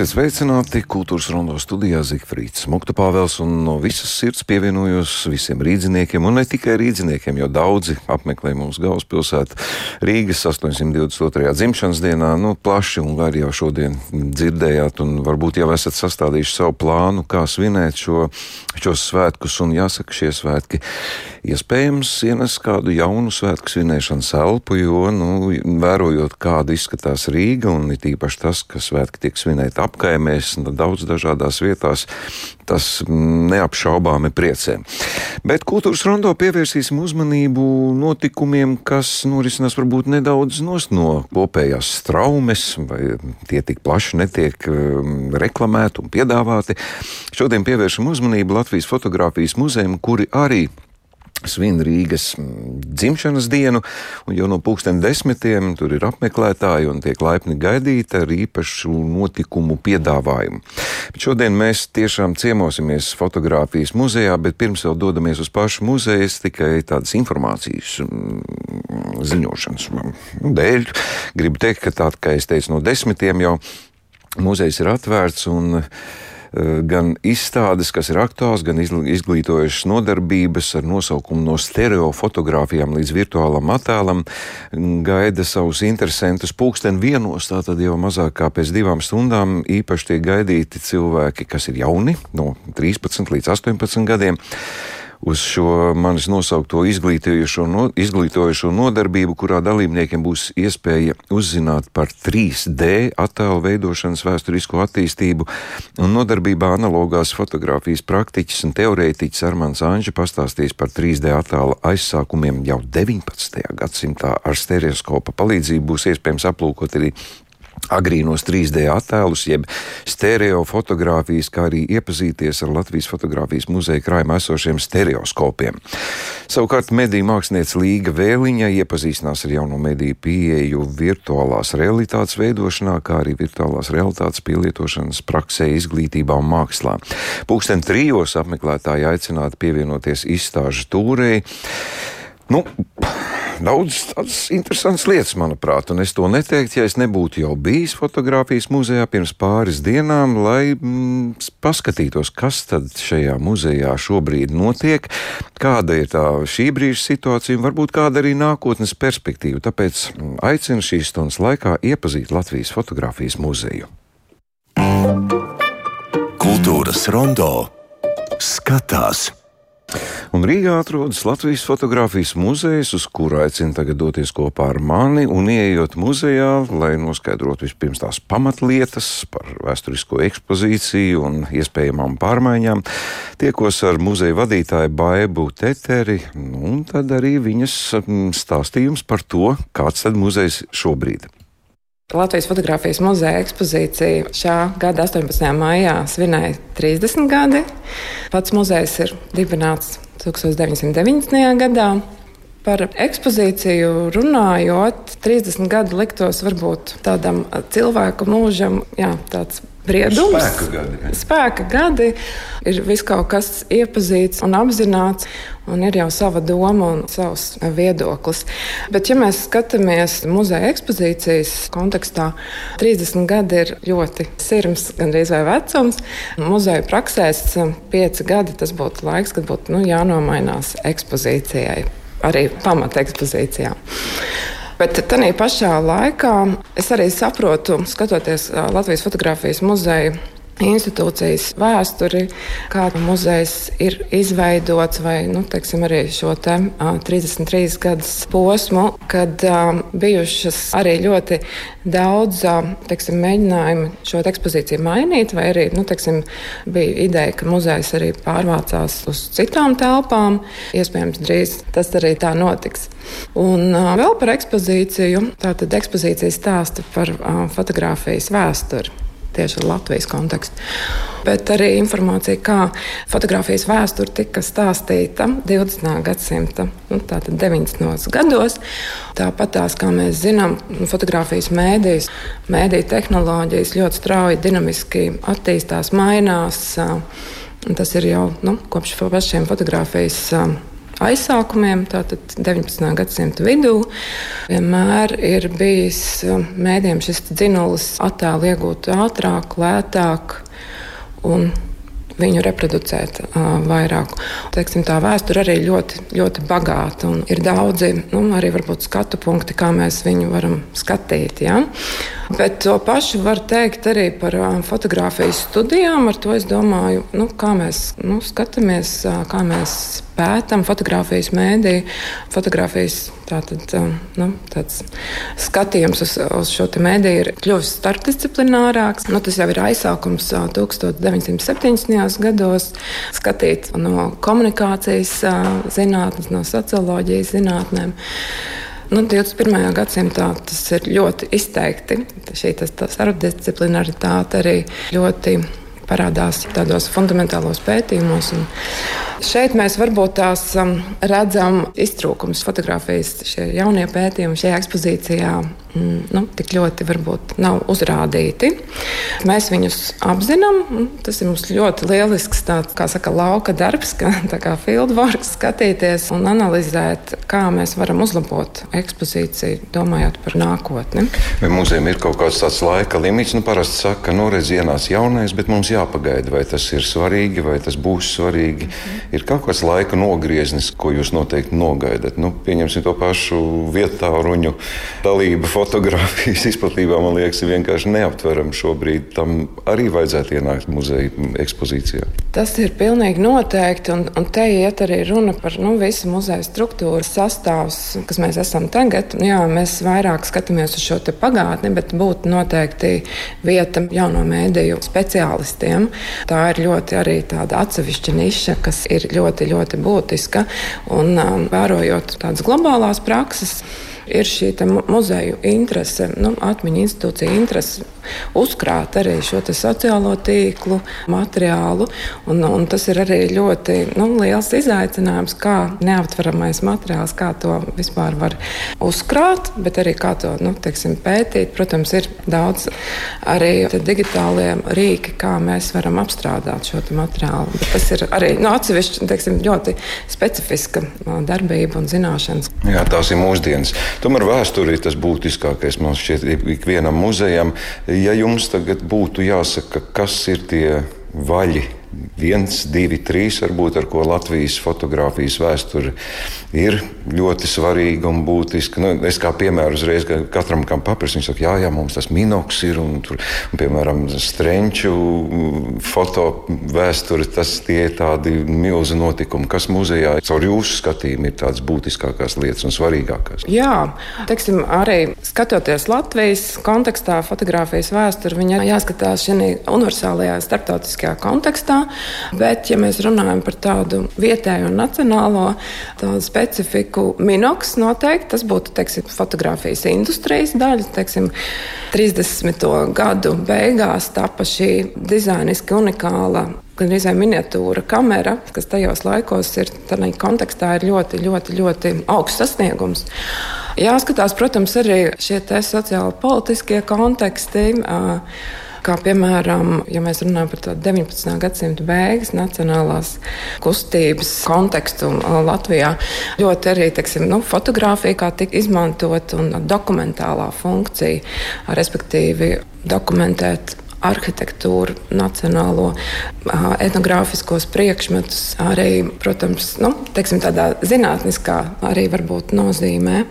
Esiet sveicināti kultūras rondo studijā Zikfrīds. Mukta Pāvels un no visas sirds pievienojos visiem rīdziniekiem, un ne tikai rīdziniekiem, jo daudzi apmeklē mūsu galvaspilsētu Rīgas 822. dzimšanas dienā. Nu, plaši un gari jau šodien dzirdējāt, un varbūt jau esat sastādījuši savu plānu, kā svinēt šo, šos svētkus, un jāsaka, šie svētki iespējams ienes kādu jaunu svētku svinēšanas elpu, jo, nu, vērojot, kāda izskatās Rīga, un it īpaši tas, ka svētki tiek svinēti apkaimēs, daudz dažādās vietās. Tas neapšaubāmi priecē. Bet kultūras rondo pievērsīsim uzmanību notikumiem, kas norisinās varbūt nedaudz no kopējās straumes, vai tie tik plaši netiek um, reklamēti un piedāvāti. Šodien pievēršam uzmanību Latvijas fotografijas muzejam, kuri arī svin Rīgas mm, dzimšanas dienu, un jau no pulksten desmitiem tur ir apmeklētāji un tiek laipni gaidīti ar īpašu notikumu piedāvājumu. Bet šodien mēs tiešām ciemosimies fotografijas muzejā, bet pirms vēl dodamies uz pašu muzeju, tikai tādas informācijas mm, ziņošanas dēļ. Gribu teikt, ka tā, kā es teicu, no desmitiem jau muzejs ir atvērts un gan izstādes, kas ir aktuāls, gan izglītojušas nodarbības ar nosaukumu no stereofotogrāfijām līdz virtuālam attēlam, gaida savus interesantus pulksten vienos, tātad jau mazāk kā pēc divām stundām īpaši tiek gaidīti cilvēki, kas ir jauni, no 13 līdz 18 gadiem uz šo manis nosaukto izglītojošo, no, izglītojošo nodarbību, kurā dalībniekiem būs iespēja uzzināt par 3D attēlu veidošanas vēsturisko attīstību, un nodarbībā analogās fotografijas praktiķis un teorētiķis Armāns Anģa pastāstīs par 3D attēla aizsākumiem jau 19. gadsimtā ar stereoskopa palīdzību būs iespējams aplūkot arī agrīnos 3D attēlus, jeb stereo fotografijas, kā arī iepazīties ar Latvijas fotografijas muzeja krājumā esošiem stereoskopiem. Savukārt mediju mākslinieca Līga Vēliņa iepazīstinās ar jauno mediju pieeju virtuālās realitātes veidošanā, kā arī virtuālās realitātes pielietošanas praksē, izglītībā un mākslā. Pūksteni trijos apmeklētāji aicināti pievienoties izstāžu tūrei. Nu, daudz tādas interesantas lietas, manuprāt, un es to neteiktu, ja es nebūtu jau bijis fotografijas muzejā pirms pāris dienām, lai mm, paskatītos, kas tad šajā muzejā šobrīd notiek, kāda ir tā šī brīža situācija un varbūt kāda arī nākotnes perspektīva. Tāpēc mm, aicinu šīs stundas laikā iepazīt Latvijas fotografijas muzeju. Kultūras rondo skatās. Un Rīgā atrodas Latvijas fotografijas muzejs, uz kuru aicinu tagad doties kopā ar mani un ieejot muzejā, lai noskaidrotu vispirms tās pamatlietas par vēsturisko ekspozīciju un iespējamām pārmaiņām. Tiekos ar muzeja vadītāju Baibu Teteri, nu, un tad arī viņas mm, stāstījums par to, kāds tad muzejs šobrīd ir. Latvijas fotografijas muzeja ekspozīcija šā gada 18. maijā svinēja 30 gadi. Pats muzejs ir dibināts 1990. gadā. Par ekspozīciju runājot, 30 gadi liktos varbūt tādam cilvēku mūžam, jā, tāds briedums. Spēka gadi. Spēka gadi ir viss kaut kas iepazīts un apzināts, un ir jau sava doma un savs viedoklis. Bet, ja mēs skatāmies muzeja ekspozīcijas kontekstā, 30 gadi ir ļoti sirms, gandrīz vai vecums. Muzeja praksēs 5 gadi tas būtu laiks, kad būtu nu, jānomainās ekspozīcijai, arī pamata ekspozīcijām. Bet tādā pašā laikā es arī saprotu, skatoties Latvijas fotografijas muzeju institūcijas vēsturi, kāda muzejs ir izveidots, vai nu, teiksim, arī šo te, uh, 33 gadus posmu, kad uh, bijušas arī ļoti daudz uh, teiksim, mēģinājumu šo te ekspozīciju mainīt, vai arī nu, teiksim, bija ideja, ka muzejs arī pārvācās uz citām telpām. Iespējams, drīz tas arī tā notiks. Un uh, vēl par ekspozīciju. Tātad ekspozīcija stāsta par uh, fotografijas vēsturi tieši Latvijas kontekstu. Bet arī informācija, kā fotografijas vēsture tika stāstīta 20. gadsimta, nu, tātad 90. gados. Tāpat tās, kā mēs zinām, fotografijas mēdīs, mēdīju tehnoloģijas ļoti strauji, dinamiski attīstās, mainās. Tas ir jau nu, kopš pašiem fotografijas aizsākumiem, tātad 19. gadsimta vidū. Vienmēr ir bijis mēdījiem šis dzinulis attēlu iegūt ātrāk, lētāk un viņu reproducēt uh, vairāk. Teiksim, tā vēsture arī ļoti, ļoti bagāta ir daudzi nu, arī skatu punkti, kā mēs viņu varam skatīt. Ja? Bet to pašu var teikt arī par uh, fotografijas studijām. Ar to es domāju, nu, kā mēs nu, skatāmies, uh, kā mēs pētām fotografijas mēdī. Fotografijas tātad, nu, skatījums uz, uz šo mēdīju ir kļuvis starpdisciplinārāks. Nu, tas jau ir aizsākums 1970. gados skatīt no komunikācijas zinātnes, no socioloģijas zinātnēm. Nu, 21. gadsimtā tas ir ļoti izteikti. Šī starpdisciplinaritāte arī ļoti parādās tādos fundamentālos pētījumos. Šeit mēs varbūt tās um, redzam iztrūkums fotografijas, šie jaunie pētījumi šajā ekspozīcijā Mm, nu, tik ļoti varbūt nav uzrādīti. Mēs viņus apzinām. Tas ir mums ļoti lielisks tāds, kā saka, lauka darbs, kā, kā fieldworks, skatīties un analizēt, kā mēs varam uzlabot ekspozīciju, domājot par nākotni. Vai mūzejam ir kaut kāds tāds laika limits? Nu, parasti saka, ka nu, redz ienāc jaunais, bet mums jāpagaida, vai tas ir svarīgi, vai tas būs svarīgi. -hmm. Ir kaut kāds laika nogrieznis, ko jūs noteikti nogaidat. Nu, pieņemsim to pašu vietā ruņu dalību fotografijas izplatībā, man liekas, ir vienkārši neaptverama šobrīd. Tam arī vajadzētu ienākt muzeja ekspozīcijā. Tas ir pilnīgi noteikti, un, un te iet arī runa par nu, visu muzeja struktūru sastāvs, kas mēs esam tagad. Jā, mēs vairāk skatāmies uz šo pagātni, bet būtu noteikti vieta jauno mēdīju speciālistiem. Tā ir ļoti arī tāda atsevišķa niša, kas ir ļoti, ļoti būtiska. Un um, vērojot tādas globālās prakses, ir šī muzeju interese, nu, atmiņu institūcija interese uzkrāt arī šo sociālo tīklu materiālu. Un, un tas ir arī ļoti nu, liels izaicinājums, kā neaptveramais materiāls, kā to vispār var uzkrāt, bet arī kā to nu, teiksim, pētīt. Protams, ir daudz arī digitālie rīki, kā mēs varam apstrādāt šo materiālu. Bet tas ir arī nu, atsevišķi teiksim, ļoti specifiska darbība un zināšanas. Jā, tās ir mūsdienas. Tomēr vēsturē tas būtiskākais man šķiet ikvienam muzejam. Ja jums tagad būtu jāsaka, kas ir tie vaļi viens, divi, trīs, varbūt ar ko Latvijas fotografijas vēsture ir ļoti svarīga un būtiska. Nu, es kā piemēru uzreiz katram, kam paprasīju, viņš saka, jā, jā, mums tas minoks ir un, tur, un piemēram, strenču foto vēsture, tas tie tādi milzi notikumi, kas muzejā caur jūsu skatījumu ir tādas būtiskākās lietas un svarīgākās. Jā, teiksim, arī skatoties Latvijas kontekstā, fotografijas vēsturi, viņa jāskatās šajā universālajā starptautiskajā kontekstā. Bet, ja mēs runājam par tādu vietēju un nacionālo specifiku, Minoks noteikti tas būtu teiksim, fotografijas industrijas daļa. Teiksim, 30. gadu beigās tapa šī dizainiski unikāla gan arī miniatūra kamera, kas tajos laikos ir kontekstā ir ļoti, ļoti, ļoti augsts sasniegums. Jāskatās, protams, arī šie sociāli politiskie konteksti. Uh, Kā piemēram, ja mēs runājam par 19. gadsimta beigas nacionālās kustības kontekstu Latvijā, ļoti arī teksim, nu, fotografija kā tika izmantot un dokumentālā funkcija, respektīvi dokumentēt arhitektūru, nacionālo etnogrāfiskos priekšmetus, arī, protams, nu, teiksim, tādā zinātniskā arī varbūt nozīmē.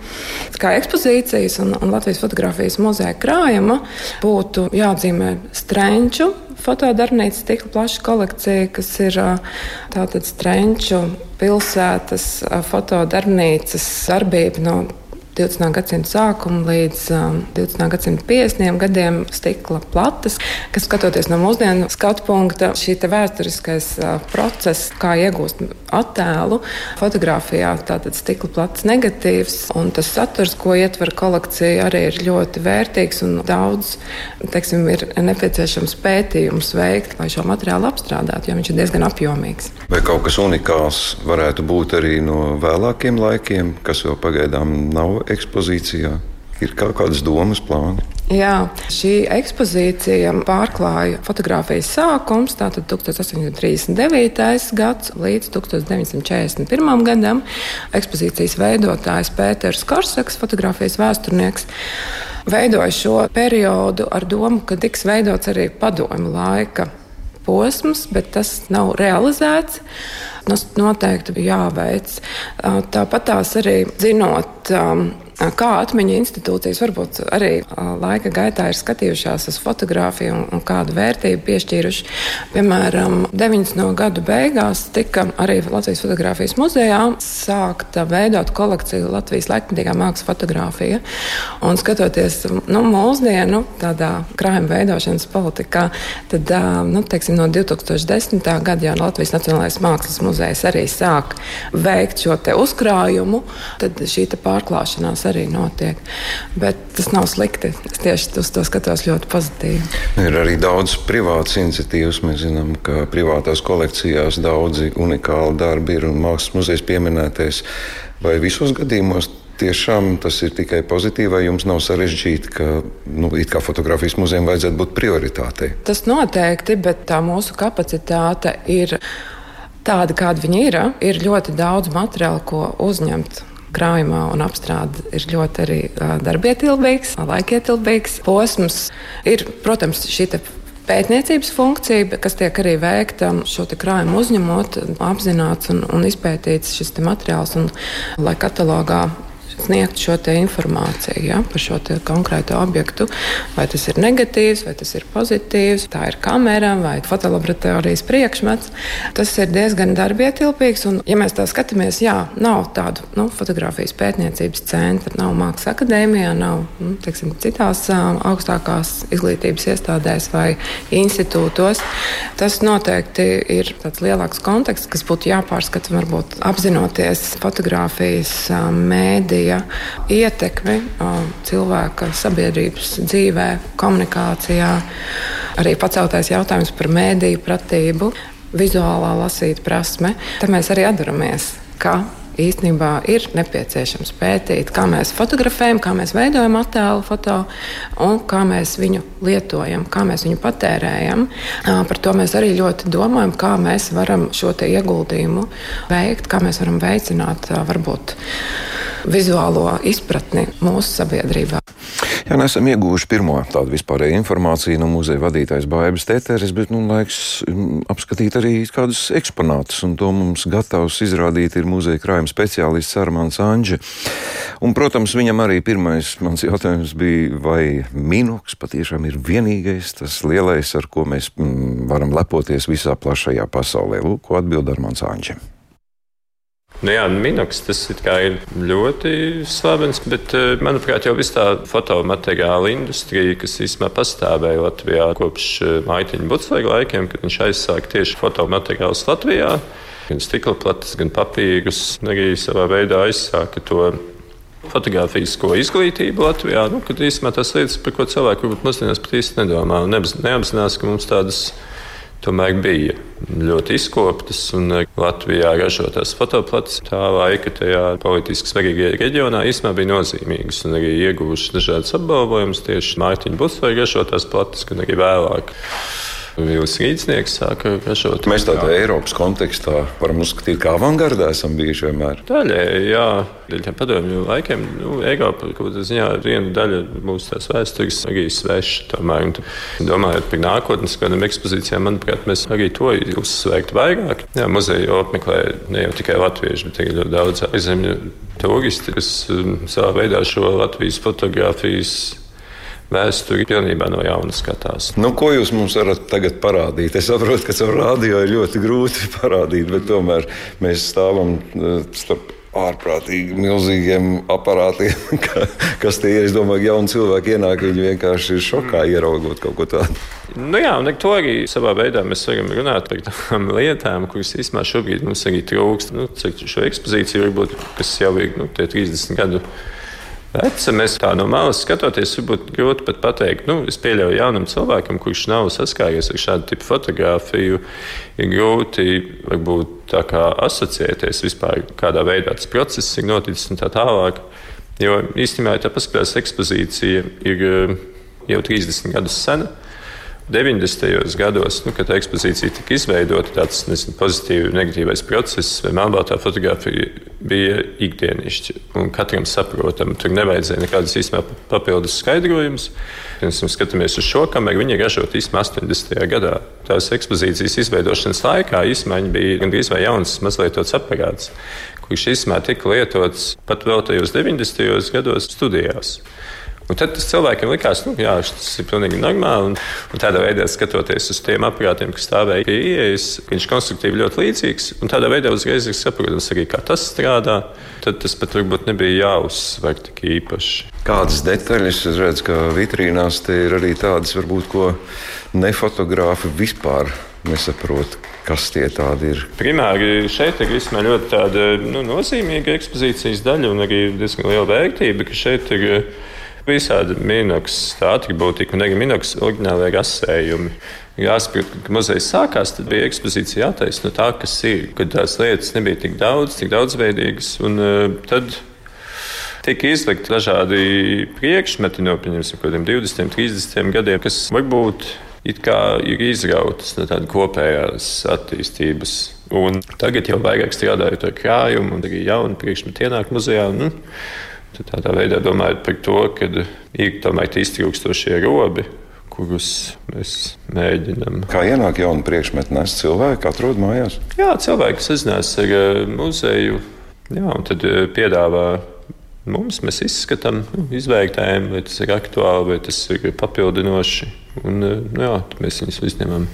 Kā ekspozīcijas un, un Latvijas fotografijas muzeja krājuma būtu jāatzīmē strenču fotodarbnīca, tik plaša kolekcija, kas ir tātad strenču pilsētas fotodarbnīcas darbība no 20. gadsimta sākuma līdz um, 20. gadsimta 50. gadiem stikla plates, kas skatoties no mūsdienu skatu punkta, šī vēsturiskais uh, process, kā iegūst attēlu fotografijā, tātad stikla plates negatīvs, un tas saturs, ko ietver kolekcija, arī ir ļoti vērtīgs un daudz, teiksim, ir nepieciešams pētījums veikt, lai šo materiālu apstrādātu, jo viņš ir diezgan apjomīgs. Vai kaut kas unikāls varētu būt arī no vēlākiem laikiem, kas vēl pagaidām nav ekspozīcijā? Ir kaut kādas domas, plāni? Jā, šī ekspozīcija pārklāja fotografijas sākums, tātad 1839. gads līdz 1941. gadam. Ekspozīcijas veidotājs Pēters Korsaks, fotografijas vēsturnieks, veidoja šo periodu ar domu, ka tiks veidots arī padomu laika posms, bet tas nav realizēts. Tas noteikti bija jāveic. Tāpat tās arī zinot kā atmiņu institūcijas varbūt arī laika gaitā ir skatījušās uz fotografiju un, un kādu vērtību piešķīruši. Piemēram, 90. gadu beigās tika arī Latvijas fotografijas muzejā sākta veidot kolekciju Latvijas laikmatīgā mākslas fotografija. Un skatoties nu, mūsdienu tādā krājuma veidošanas politikā, tad nu, teiksim, no 2010. gada jau Latvijas Nacionālais mākslas muzejs arī sāk veikt šo uzkrājumu, tad šī pārklāšanās arī notiek. Bet tas nav slikti. Es tieši uz to skatos ļoti pozitīvi. Ir arī daudz privātas iniciatīvas. Mēs zinām, ka privātās kolekcijās daudzi unikāli darbi ir un mākslas muzejs pieminētais. Vai visos gadījumos tiešām tas ir tikai pozitīvi, vai jums nav sarežģīti, ka nu, kā fotografijas muzejam vajadzētu būt prioritātei? Tas noteikti, bet tā mūsu kapacitāte ir tāda, kāda viņa ir. Ir ļoti daudz materiālu, ko uzņemt krājumā un apstrāde ir ļoti arī darbietilpīgs, laikietilpīgs posms. Ir, protams, šī pētniecības funkcija, kas tiek arī veikta šo krājumu uzņemot, apzināts un, un izpētīts šis materiāls, un lai katalogā sniegt šo informāciju ja, par šo konkrēto objektu. Vai tas ir negatīvs, vai tas ir pozitīvs, tā ir kamera vai fotolaboratorijas priekšmets. Tas ir diezgan darbietilpīgs. Un, ja mēs tā skatāmies, jā, nav tādu nu, fotografijas pētniecības centra, nav mākslas akadēmijā, nav nu, teiksim, citās augstākās izglītības iestādēs vai institūtos. Tas noteikti ir tāds lielāks konteksts, kas būtu jāpārskata varbūt apzinoties fotografijas mēdīju ja, ietekmi cilvēka sabiedrības dzīvē, komunikācijā. Arī paceltais jautājums par mēdīju pratību, vizuālā lasīt prasme. Te mēs arī atdaramies, ka īstenībā ir nepieciešams pētīt, kā mēs fotografējam, kā mēs veidojam attēlu foto un kā mēs viņu lietojam, kā mēs viņu patērējam. Par to mēs arī ļoti domājam, kā mēs varam šo ieguldījumu veikt, kā mēs varam veicināt varbūt vizuālo izpratni mūsu sabiedrībā. Jā, esam ieguvuši pirmo tādu vispārēju informāciju no muzeja vadītājas Bābes Tēteres, bet nu laiks mm, apskatīt arī kādus eksponātus, un to mums gatavs izrādīt ir muzeja krājuma speciālists Armāns Anģe. Un, protams, viņam arī pirmais mans jautājums bija, vai minoks patiešām ir vienīgais, tas lielais, ar ko mēs mm, varam lepoties visā plašajā pasaulē. Lūk, ko atbild Armāns Anģe. Nu jā, Minoks tas ir ļoti slavens, bet, eh, manuprāt, jau viss tā fotomateriāla industrija, kas īstenībā pastāvēja Latvijā kopš eh, Maitiņa Bucvaga laikiem, kad viņš aizsāka tieši fotomateriālus Latvijā. Gan stikla plates, gan papīrus, arī savā veidā aizsāka to fotografijas izglītību Latvijā. Nu, kad īstenībā tas lietas, par ko cilvēki varbūt mūsdienās pat īsti nedomā un neapzinās, ka mums tādas tomēr bija ļoti izkoptas un Latvijā ražotās fotoplates tā laika tajā politiski svarīgajā reģionā īstenībā bija nozīmīgas un arī ieguvušas dažādas apbalvojumus tieši Mārtiņa Busvaira ražotās plates, gan arī vēlāk. Vīls Rīsnieks sāka ražot. Mēs tādā Eiropas kontekstā varam uzskatīt, kā avangardā esam bijuši vienmēr. Daļēji, jā, daļai padomju laikiem, nu, Eiropa kaut kādā ziņā viena daļa mūsu tās vēstures arī sveša. Tomēr, un domājot par nākotnes kādām ekspozīcijām, manuprāt, mēs arī to uzsvērtu vairāk. Jā, muzeju apmeklē ne jau tikai latvieši, bet arī ļoti daudz ārzemju turisti, kas um, savā veidā šo Latvijas fotografijas vēsturi pilnībā no jauna skatās. Nu, ko jūs mums varat tagad parādīt? Es saprotu, ka caur rādio ir ļoti grūti parādīt, bet tomēr mēs stāvam eh, starp ārprātīgi milzīgiem aparātiem, ka, kas tie ir. Es domāju, ka jauni cilvēki ienāk, viņi vienkārši ir šokā ieraugot kaut ko tādu. Nu jā, un to arī savā veidā mēs varam runāt par tādām lietām, kuras īstenībā šobrīd mums arī trūkst. Nu, šo ekspozīciju varbūt, kas jau ir nu, 30 gadu. Mēs tā no malas skatoties, varbūt grūti pat pateikt, nu, es pieļauju jaunam cilvēkam, kurš nav saskāries ar šādu tipu fotografiju, ir grūti varbūt tā kā asociēties vispār, kādā veidā tas process ir noticis un tā tālāk. Jo īstenībā, ja tā paskatās ekspozīcija, ir jau 30 gadus sena. 90. gados, nu, kad ekspozīcija tika izveidota, tāds nezinu, pozitīvs, negatīvais process, vai melnbaltā fotografija bija ikdienišķa un katram saprotama. Tur nevajadzēja nekādas īstenībā papildus skaidrojumus. Mēs skatāmies uz šo kameru, viņa ir ražota īstenībā 80. gadā. Tās ekspozīcijas izveidošanas laikā īstenībā bija gandrīz vai jauns, mazliet tāds aparāts, kurš īstenībā tika lietots pat vēl tajos 90. gados studijās. Un tad tas cilvēkiem likās, ka nu, tas ir pilnīgi normāli. Un, un tādā veidā, skatoties uz tiem aparātiem, kas stāvēja pie ieejas, viņš konstruktīvi ļoti līdzīgs. Un tādā veidā uzreiz ir saprotams arī, kā tas strādā. Tad tas pat varbūt nebija jāuzsver tik īpaši. Kādas detaļas es redzu, ka vitrīnās te ir arī tādas, varbūt, ko nefotogrāfi vispār nesaprot. Kas tie tādi ir? Primāri šeit ir vismaz ļoti tāda, nu, nozīmīga ekspozīcijas daļa un arī diezgan liela vērtība, ka šeit ir visādi minoks atribūtika un arī minoks oriģinālajie rasējumi. Jāsaprot, ka muzejs sākās, tad bija ekspozīcija jātaisa no tā, kas ir, kad tās lietas nebija tik daudz, tik daudzveidīgas. Un, uh, tad tika izlikti dažādi priekšmeti no 20, 30 gadiem, kas varbūt ir izrautas no tādas kopējās attīstības. Un tagad jau vairāk strādājot ar krājumu, un arī jaunu priekšmetu ienāk muzejā. Nu, Tad tādā veidā domājot par to, ka ir tomēr iztrūkstošie robi, kurus mēs mēģinām. Kā ienāk jauni priekšmeti, nes cilvēki atrod mājās? Jā, cilvēki sazinās ar eh, muzeju, jā, un tad eh, piedāvā mums, mēs izskatām, nu, izvērtējam, vai tas ir aktuāli, vai tas ir papildinoši. Un, eh, nu, jā, mēs viņus uzņemam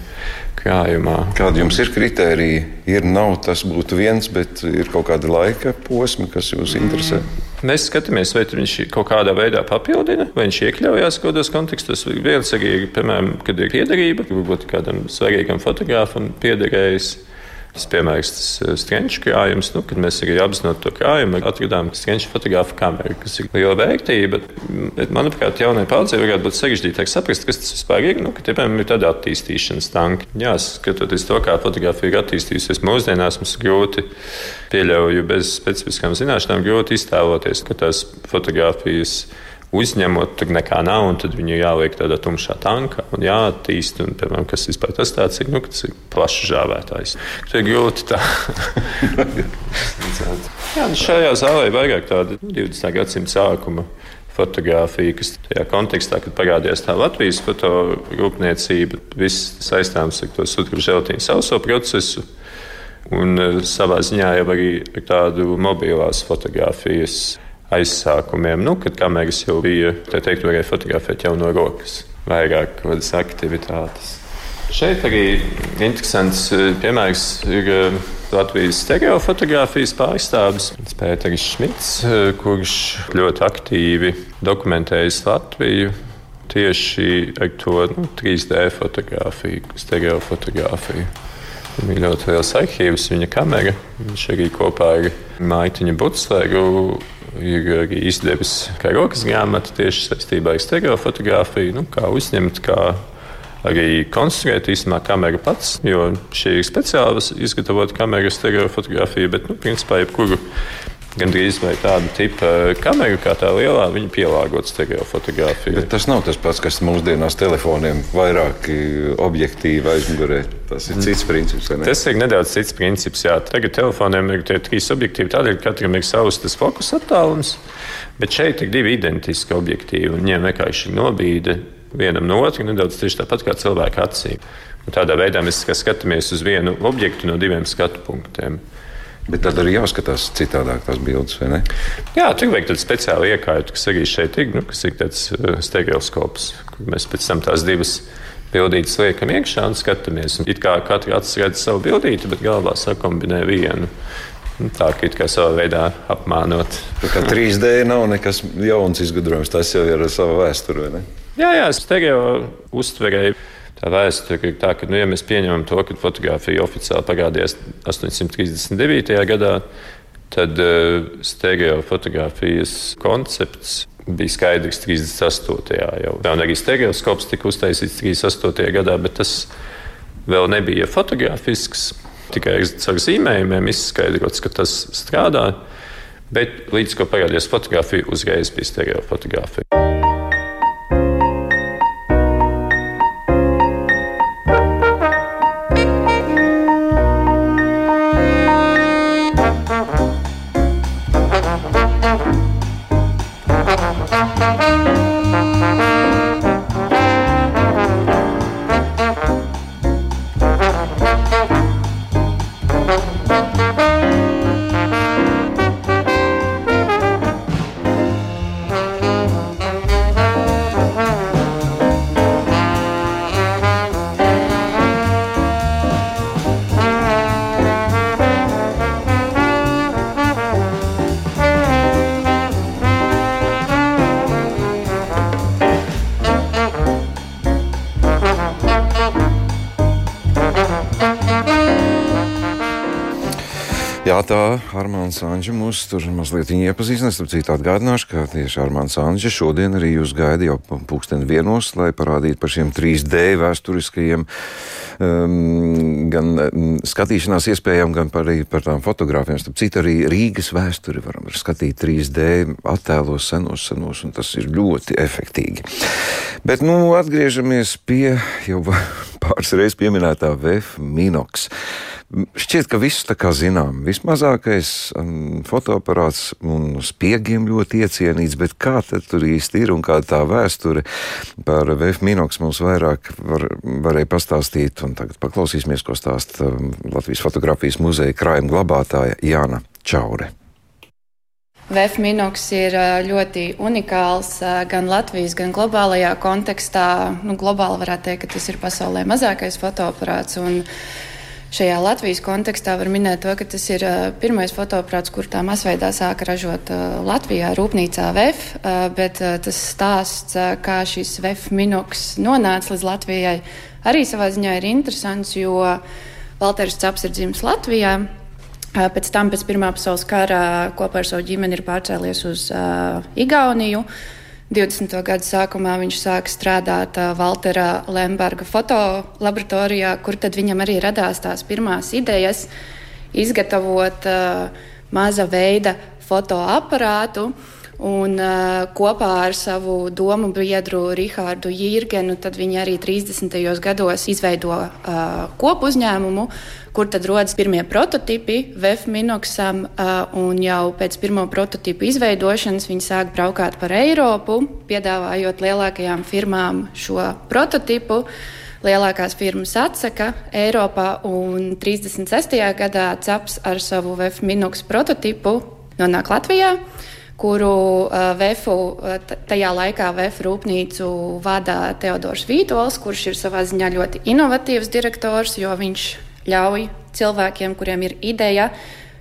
krājumā. Kāda jums ir kritērija? Ir, nav tas būtu viens, bet ir kaut kāda laika posma, kas jūs interesē. Mēs skatāmies, vai viņš kaut kādā veidā papildina, vai viņš iekļaujas kaut kādos kontekstos. Viens arī ir, piemēram, kad ir piederība, varbūt kādam svarīgam fotogrāfam piederējis. Tas piemērs, tas eh, strunču krājums, nu, kad mēs arī apzināti to krājumu, atradām strunču fotografu kameru, kas ir liela vērtība. Bet, manuprāt, jaunai paudzei varētu būt sarežģītāk saprast, kas tas vispār ir. Nu, ka, piemēram, ir tāda attīstīšanas tanka. Jā, skatoties to, kā fotografija ir attīstījusies mūsdienās, mums grūti pieļauju bez specifiskām zināšanām, grūti iztēloties, ka tās fotografijas ir uzņemot, tur nekā nav, un tad viņu jāliek tādā tumšā tankā un jāattīst. Un, piemēram, kas vispār tas tāds ir, nu, tas ir plašs žāvētājs. Tur ir grūti tā. Jā, nu šajā zālē ir vairāk tāda 20. gadsimta sākuma fotografija, kas tajā kontekstā, kad parādījās tā Latvijas fotorūpniecība, viss saistāms ar to sudraba želatīnu sauso procesu. Un eh, savā ziņā jau arī ar tādu mobilās fotografijas aizsākumiem, nu, kad kameras jau bija, tā teikt, varēja fotografēt jau no rokas, vairāk kādas aktivitātes. Šeit arī interesants eh, piemērs ir eh, Latvijas stereofotografijas pārstāvis Pēters Šmits, eh, kurš ļoti aktīvi dokumentējis Latviju tieši ar to nu, 3D fotografiju, stereofotografiju. Ļoti liels arhīvs, viņa kamera. Viņš arī kopā ar Maitiņu Butsleru ir arī izdevis kā rokas grāmatu tieši saistībā ar stereofotografiju, nu, kā uzņemt, kā arī konstruēt īstenībā kameru pats, jo šī ir speciāli izgatavota kamera stereofotografija, bet, nu, principā, jebkuru gandrīz vai tādu tipu kameru, kā tā lielā, viņa pielāgota stereofotografija. Bet tas nav tas pats, kas mūsdienās telefoniem vairāk objektīvi aizmugurē. Tas ir cits princips. Tas ir nedaudz cits princips. Jā. Tagad telefoniem ir tie trīs objektīvi, tādēļ katram ir savs tas fokus attālums, bet šeit ir divi identiski objektīvi, un viņiem vienkārši ir nobīde vienam no otra nedaudz tieši tāpat kā cilvēka acīm. Un tādā veidā mēs skatāmies uz vienu objektu no diviem skatu punktiem. Bet tad arī jāskatās citādāk tās bildes, vai ne? Jā, tur vajag tādu speciālu iekārtu, kas arī šeit ir, nu, kas ir tāds uh, stereoskops, kur mēs pēc tam tās divas bildītes liekam iekšā un skatāmies. It kā katrs acis redz savu bildīti, bet galvā sakombinē vienu. Nu, tā kā kā savā veidā apmānot. Tā kā 3D nav nekas jauns izgudrojums, tas jau ir ar savu vēsturi? Jā, jā, stereo uztverēji tā vēsture ir tā, ka, nu, ja mēs pieņemam to, ka fotografija oficiāli parādījās 839. gadā, tad uh, stereo fotografijas koncepts bija skaidrs 38. jau. Un arī stereoskops tika uztaisīts 38. gadā, bet tas vēl nebija fotografisks. Tikai ar zīmējumiem izskaidrots, ka tas strādā. Bet līdz ko parādījās fotografija, uzreiz bija stereofotografija. Jā, tā Armāns Anģa mūs tur mazliet iepazīstinās. Citu atgādināšu, ka tieši Armāns Anģa šodien arī jūs gaida jau pulksteni vienos, lai parādītu par šiem 3D vēsturiskajiem um, gan um, skatīšanās iespējām, gan par, par tām fotogrāfijām. Citu, arī Rīgas vēsturi varam skatīt 3D attēlos senos, senos, un tas ir ļoti efektīgi. Bet, nu, atgriežamies pie jau pāris reizes pieminētā VF Minox. Šķiet, ka viss tā kā zinām. Vismazākais um, fotoaparāts un spiegiem ļoti iecienīts, bet kā tad tur īsti ir un kā tā vēsture par VF Minoks mums vairāk var, varēja pastāstīt. Un tagad paklausīsimies, ko stāsta um, Latvijas fotografijas muzeja krājuma glabātāja Jāna Čaure. VF Minoks ir ļoti unikāls gan Latvijas, gan globālajā kontekstā. Nu, globāli varētu teikt, ka tas ir pasaulē mazākais fotoaparāts. Šajā Latvijas kontekstā var minēt to, ka tas ir pirmais fotoaparāts, kur tā masveidā sāka ražot Latvijā, rūpnīcā uh, bet tas stāsts, kā šis VF minoks nonāca līdz Latvijai, arī savā ziņā ir interesants, jo Valters Caps ir dzimis Latvijā. Uh, pēc tam, pēc Pirmā pasaules kara, kopā ar savu ģimeni ir pārcēlies uz uh, Igauniju. Uh, 20. gada sākumā viņš sāka strādāt uh, Valtera Lemberga fotolaboratorijā, kur viņam arī radās tās pirmās idejas izgatavot uh, maza veida fotoaparātu. Un, uh, kopā ar savu domu biedru Rihārdu Jirgenu viņi arī 30. gados izveido uh, kopu uzņēmumu, kur tad rodas pirmie prototipi VF Minoxam, un jau pēc pirmo prototipu izveidošanas viņi sāk braukāt par Eiropu, piedāvājot lielākajām firmām šo prototipu. Lielākās firmas atsaka Eiropā, un 36. gadā CEPS ar savu VF Minox prototipu nonāk Latvijā kuru uh, VFU, tajā laikā VF rūpnīcu vada Teodors Vītols, kurš ir savā ziņā ļoti inovatīvs direktors, jo viņš ļauj cilvēkiem, kuriem ir ideja,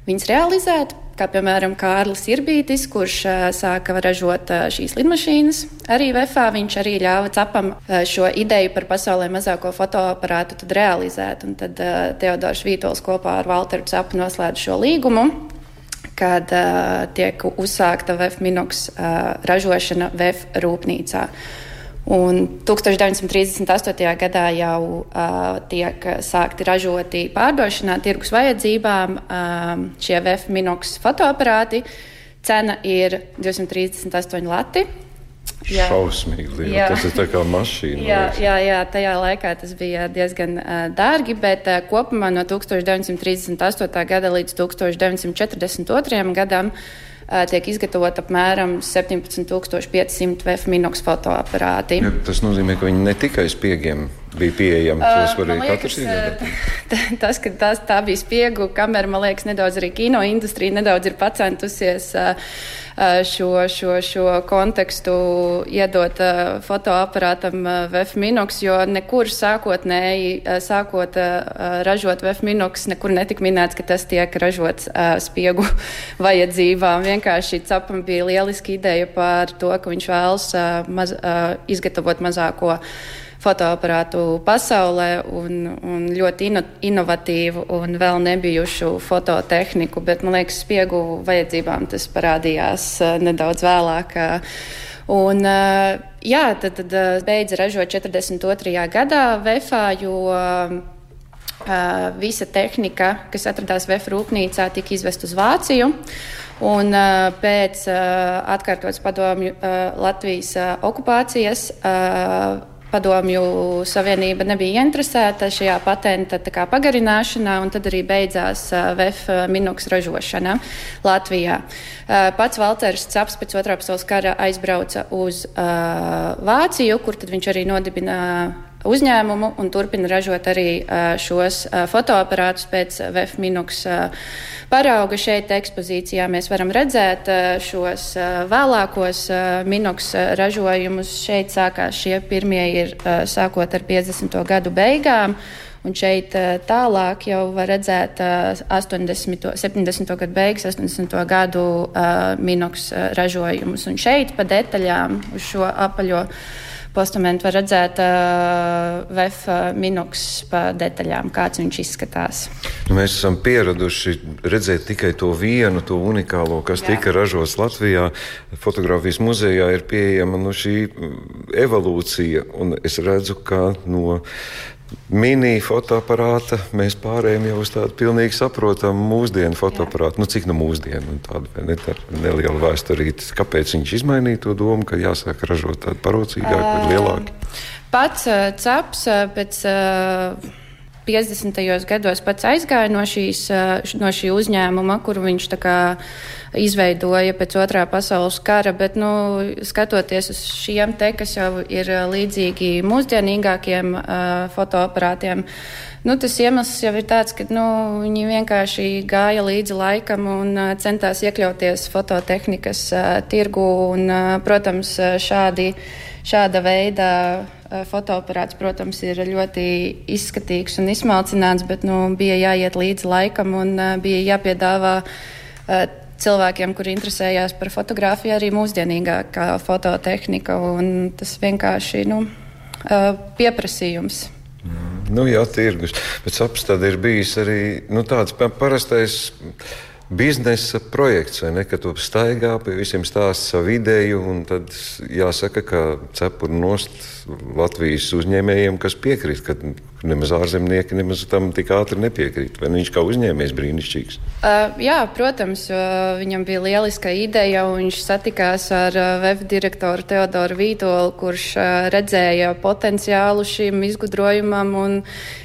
viņas realizēt. Kā piemēram Kārlis Irbītis, kurš uh, sāka ražot uh, šīs lidmašīnas. Arī VFā viņš arī ļāva cepam uh, šo ideju par pasaulē mazāko fotoaparātu realizēt. Un tad uh, Teodors Vītols kopā ar Walteru Cepu noslēdz šo līgumu, kad uh, tiek uzsākta VF Minoks uh, ražošana VF rūpnīcā. Uh, Un 1938. gadā jau uh, tiek sākti ražoti pārdošanā tirgus vajadzībām uh, šie VF Minox fotoaparāti. Cena ir 238 lati. Jā. Šausmīgi liela. Jā. Tas ir tā kā mašīna. Jā, jā, jā, tajā laikā tas bija diezgan uh, dārgi, bet uh, kopumā no 1938. gada līdz 1942. gadam tiek izgatavot apmēram 17,500 VF minox fotoaparāti. Ja, tas nozīmē, ka viņi ne tikai spiegiem bija pieejami. Tas varēja katrs izdarīt. Tas, ka tās, tā bija spiegu kamera, man liekas, nedaudz arī kino industrija nedaudz ir pacentusies. Uh, šo, šo, šo kontekstu iedot fotoaparātam VF Minox, jo nekur sākotnēji, sākot ražot VF Minox, nekur netika minēts, ka tas tiek ražots spiegu vajadzībām. Vienkārši capam bija lieliski ideja par to, ka viņš vēlas maz, izgatavot mazāko fotoaparātu pasaulē un, un ļoti ino, inovatīvu un vēl nebijušu fototehniku, bet man liekas, spiegu vajadzībām tas parādījās uh, nedaudz vēlāk. Un, uh, jā, tad, tad beidza ražot 42. gadā VFā, jo Uh, visa tehnika, kas atradās VF rūpnīcā, tika izvest uz Vāciju. Un, uh, pēc uh, atkārtotas padomju Latvijas okupācijas Padomju Savienība nebija interesēta šajā patenta pagarināšanā, un tad arī beidzās VF minoks ražošana Latvijā. Pats Valters Caps pēc otrā pasaules kara aizbrauca uz Vāciju, kur viņš arī nodibina uzņēmumu un turpina ražot arī šos fotoaparātus pēc VF Minox parauga. Šeit ekspozīcijā mēs varam redzēt šos vēlākos Minox ražojumus. Šeit sākās šie pirmie ir sākot ar 50. gadu beigām. Un šeit tālāk jau var redzēt 80, 70. gadu beigas, 80. gadu uh, minoks ražojumus. Un šeit pa detaļām uz šo apaļo postamentu var redzēt uh, VF minoks pa detaļām, kāds viņš izskatās. Mēs esam pieraduši redzēt tikai to vienu, to unikālo, kas Jā. tika ražots Latvijā. Fotogrāfijas muzejā ir pieejama nu, šī evolūcija, un es redzu, ka no mini fotoaparāta mēs pārējām jau uz tādu pilnīgi saprotamu mūsdienu fotoaparātu. Nu, cik nu mūsdienu tādu ne, nelielu vēsturīti. Kāpēc viņš izmainīja to domu, ka jāsāk ražot tādu parocīgāku lielāku? Pats caps uh, pēc. Uh 50. gados pats aizgāja no, šīs, no šī uzņēmuma, kuru viņš izveidoja pēc otrā pasaules kara, bet, nu, skatoties uz šiem te, kas jau ir līdzīgi mūsdienīgākiem uh, fotoaparātiem, Nu, tas iemesls jau ir tāds, ka nu, viņi vienkārši gāja līdzi laikam un uh, centās iekļauties fototehnikas uh, tirgu. Un, uh, protams, šādi, šāda veida fotoaparāts, protams, ir ļoti izskatīgs un izsmalcināts, bet nu, bija jāiet līdzi laikam un bija jāpiedāvā cilvēkiem, kuri interesējās par fotografiju, arī mūsdienīgākā fototehnika. Tas vienkārši nu, pieprasījums. Mm, nu, jā, tirgus. Bet saps, tad ir bijis arī nu, tāds parastais biznesa projekts, vai ne? Ka tu staigā pie visiem stāst savu ideju, un tad jāsaka, ka cepuri nost Latvijas uzņēmējiem, kas piekrīt, ka nemaz ārzemnieki nemaz tam tik ātri nepiekrīt. Vai viņš kā uzņēmējs brīnišķīgs? Uh, jā, protams, viņam bija lieliska ideja, viņš satikās ar uh, VF direktoru Teodoru Vītolu, kurš uh, redzēja potenciālu šim izgudrojumam,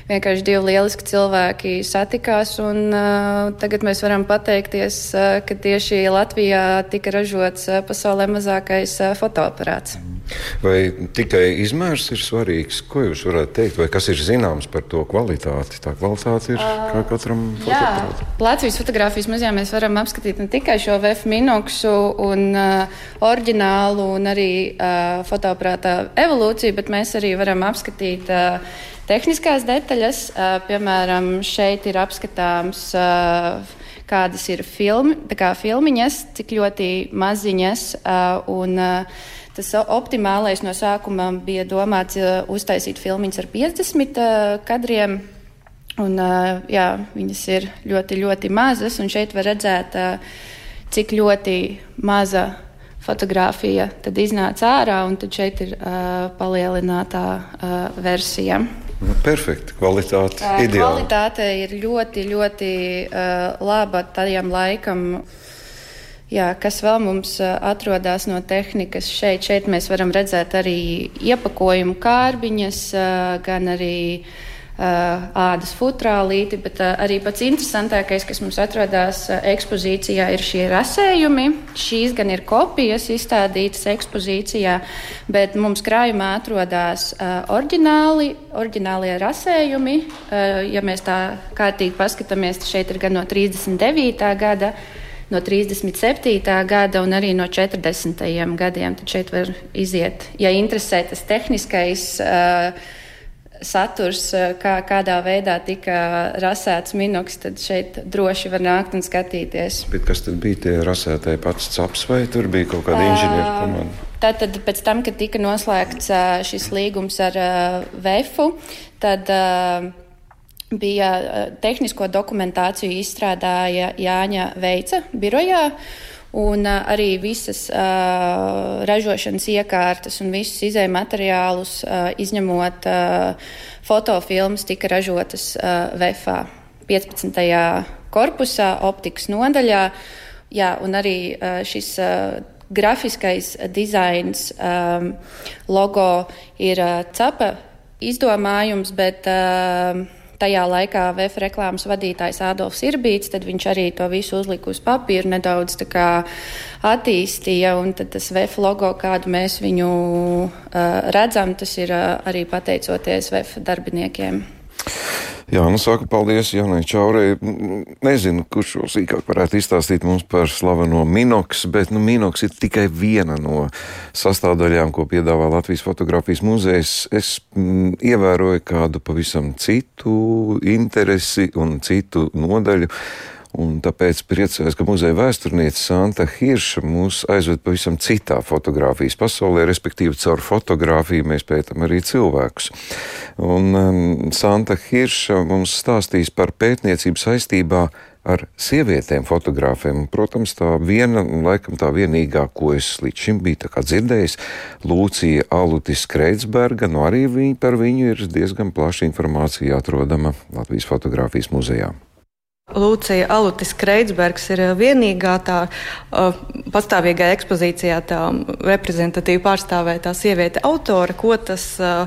vienkārši divi lieliski cilvēki satikās, un uh, tagad mēs varam pateikties, uh, ka tieši Latvijā tika ražots uh, pasaulē mazākais uh, fotoaparāts. Vai tikai izmērs ir svarīgs? Ko jūs varētu teikt, vai kas ir zināms par to kvalitāti? Tā kvalitāte ir uh, kā katram fotoaparātam. Latvijas fotografijas muzejā mēs varam apskatīt ne tikai šo VF minoksu un uh, oriģinālu un arī uh, fotoaparāta evolūciju, bet mēs arī varam apskatīt uh, tehniskās detaļas. Uh, piemēram, šeit ir apskatāms. Uh, kādas ir filmi, kā filmiņas, cik ļoti maziņas uh, un uh, Tas optimālais no sākuma bija domāts uztaisīt filmiņas ar 50 kadriem. Un, jā, viņas ir ļoti, ļoti mazas, un šeit var redzēt, cik ļoti maza fotografija tad iznāca ārā, un tad šeit ir palielinātā versija. Nu, perfekti. Kvalitāte uh, ideāli. Kvalitāte ir ļoti, ļoti uh, laba tajam laikam. Jā, kas vēl mums atrodas no tehnikas šeit? Šeit mēs varam redzēt arī iepakojumu kārbiņas, gan arī ādas futrālīti, bet arī pats interesantākais, kas mums atrodas ekspozīcijā, ir šie rasējumi. Šīs gan ir kopijas izstādītas ekspozīcijā, bet mums krājumā atrodas oriģināli, oriģinālie rasējumi. Ja mēs tā kārtīgi paskatāmies, tad šeit ir gan no 39. gada no 37. gada un arī no 40. gadiem. Tad šeit var iziet, ja interesē tas tehniskais. Uh, saturs, kā, kādā veidā tika rasēts minoks, tad šeit droši var nākt un skatīties. Bet kas tad bija tie rasētāji pats caps vai tur bija kaut kāda inženieru komanda? Tātad pēc tam, kad tika noslēgts šis līgums ar VEFu, tad uh, bija eh, tehnisko dokumentāciju izstrādāja Jāņa Veica birojā. Un uh, arī visas uh, ražošanas iekārtas un visus izējuma materiālus, uh, izņemot uh, fotofilmas, tika ražotas uh, VFā 15. korpusā, optikas nodaļā. Jā, un arī uh, šis uh, grafiskais dizains, um, logo ir uh, capa izdomājums, bet uh, tajā laikā VF reklāmas vadītājs Ādolfs Irbīts, tad viņš arī to visu uzlika uz papīra, nedaudz attīstīja, un tas VF logo, kādu mēs viņu uh, redzam, tas ir uh, arī pateicoties VF darbiniekiem. Jā, nu saku paldies Janai Čaurei. Nezinu, kurš šo sīkāk varētu izstāstīt mums par slaveno Minoks, bet nu, Minoks ir tikai viena no sastāvdaļām, ko piedāvā Latvijas fotografijas muzejs. Es m, ievēroju kādu pavisam citu interesi un citu nodaļu. Un tāpēc priecājos, ka muzeja vēsturniece Santa Hirša mūs aizved pavisam citā fotografijas pasaulē, respektīvi caur fotografiju mēs pētām arī cilvēkus. Un um, Santa Hirša mums stāstīs par pētniecību saistībā ar sievietēm fotografēm. Protams, tā viena, laikam tā vienīgā, ko es līdz šim biju dzirdējis, Lūcija Alutis Kreitsberga, no nu arī viņa, par viņu ir diezgan plaša informācija atrodama Latvijas fotografijas muzejā. Lūcija Alutis Kreitsbergs ir vienīgā tā uh, pastāvīgā ekspozīcijā tā reprezentatīvi pārstāvētā sieviete autore, ko tas uh,